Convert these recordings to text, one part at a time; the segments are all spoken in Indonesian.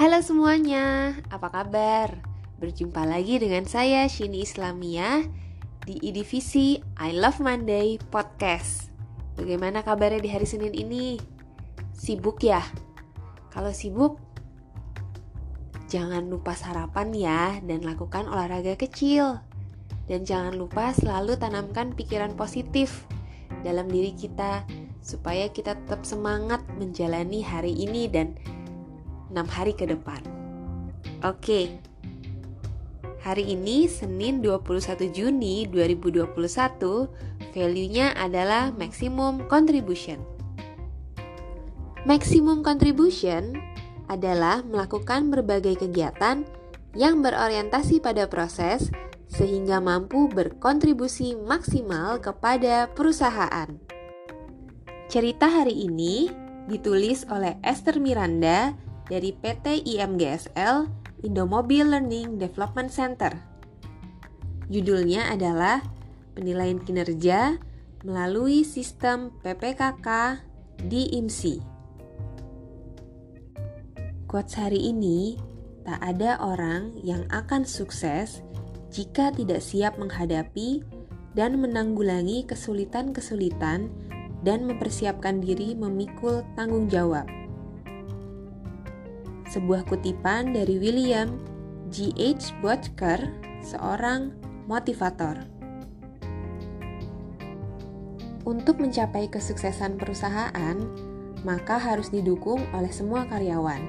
Halo semuanya, apa kabar? Berjumpa lagi dengan saya Shini Islamia di edivisi I Love Monday Podcast. Bagaimana kabarnya di hari Senin ini? Sibuk ya? Kalau sibuk, jangan lupa sarapan ya dan lakukan olahraga kecil. Dan jangan lupa selalu tanamkan pikiran positif dalam diri kita supaya kita tetap semangat menjalani hari ini dan 6 hari ke depan. Oke. Hari ini Senin 21 Juni 2021, value-nya adalah maximum contribution. Maximum contribution adalah melakukan berbagai kegiatan yang berorientasi pada proses sehingga mampu berkontribusi maksimal kepada perusahaan. Cerita hari ini ditulis oleh Esther Miranda dari PT IMGSL Indomobil Learning Development Center. Judulnya adalah Penilaian Kinerja melalui Sistem PPKK di IMSI. Quotes hari ini, tak ada orang yang akan sukses jika tidak siap menghadapi dan menanggulangi kesulitan-kesulitan dan mempersiapkan diri memikul tanggung jawab. Sebuah kutipan dari William G. H. Seorang motivator. Untuk mencapai kesuksesan perusahaan, maka harus didukung oleh semua karyawan.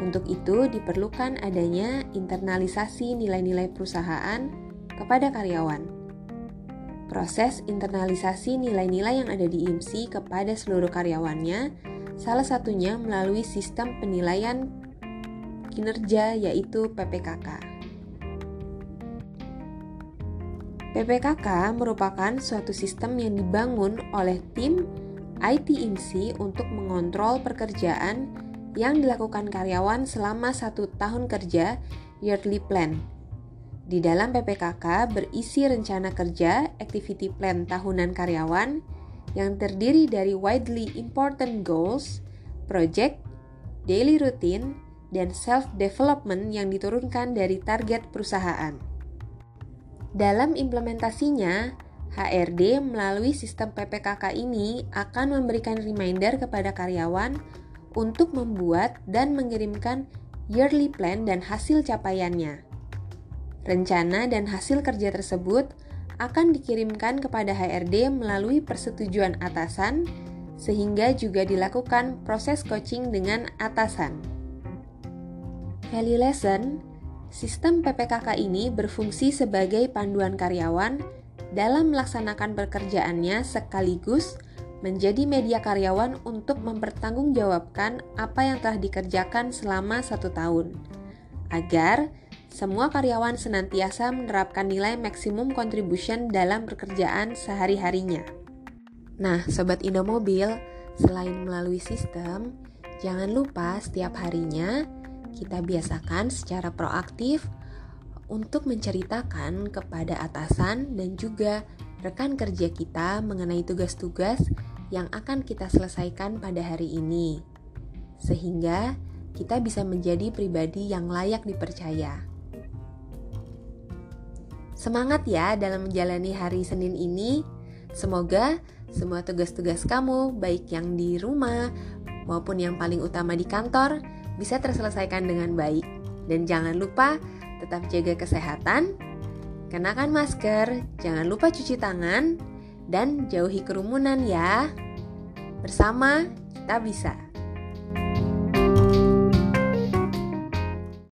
Untuk itu, diperlukan adanya internalisasi nilai-nilai perusahaan kepada karyawan Proses internalisasi nilai-nilai yang ada di IMSI kepada seluruh karyawannya, salah satunya melalui sistem penilaian kinerja yaitu PPKK. PPKK merupakan suatu sistem yang dibangun oleh tim IT IMSI untuk mengontrol pekerjaan yang dilakukan karyawan selama satu tahun kerja yearly plan di dalam PPKK berisi rencana kerja, activity plan tahunan karyawan yang terdiri dari widely important goals, project, daily routine, dan self-development yang diturunkan dari target perusahaan. Dalam implementasinya, HRD melalui sistem PPKK ini akan memberikan reminder kepada karyawan untuk membuat dan mengirimkan yearly plan dan hasil capaiannya. Rencana dan hasil kerja tersebut akan dikirimkan kepada HRD melalui persetujuan atasan, sehingga juga dilakukan proses coaching dengan atasan. Value lesson Sistem PPKK ini berfungsi sebagai panduan karyawan dalam melaksanakan pekerjaannya sekaligus menjadi media karyawan untuk mempertanggungjawabkan apa yang telah dikerjakan selama satu tahun, agar semua karyawan senantiasa menerapkan nilai maksimum contribution dalam pekerjaan sehari-harinya. Nah, sobat Indomobil, selain melalui sistem, jangan lupa setiap harinya kita biasakan secara proaktif untuk menceritakan kepada atasan dan juga rekan kerja kita mengenai tugas-tugas yang akan kita selesaikan pada hari ini, sehingga kita bisa menjadi pribadi yang layak dipercaya. Semangat ya dalam menjalani hari Senin ini. Semoga semua tugas-tugas kamu, baik yang di rumah maupun yang paling utama di kantor, bisa terselesaikan dengan baik. Dan jangan lupa tetap jaga kesehatan, kenakan masker, jangan lupa cuci tangan, dan jauhi kerumunan ya. Bersama kita bisa.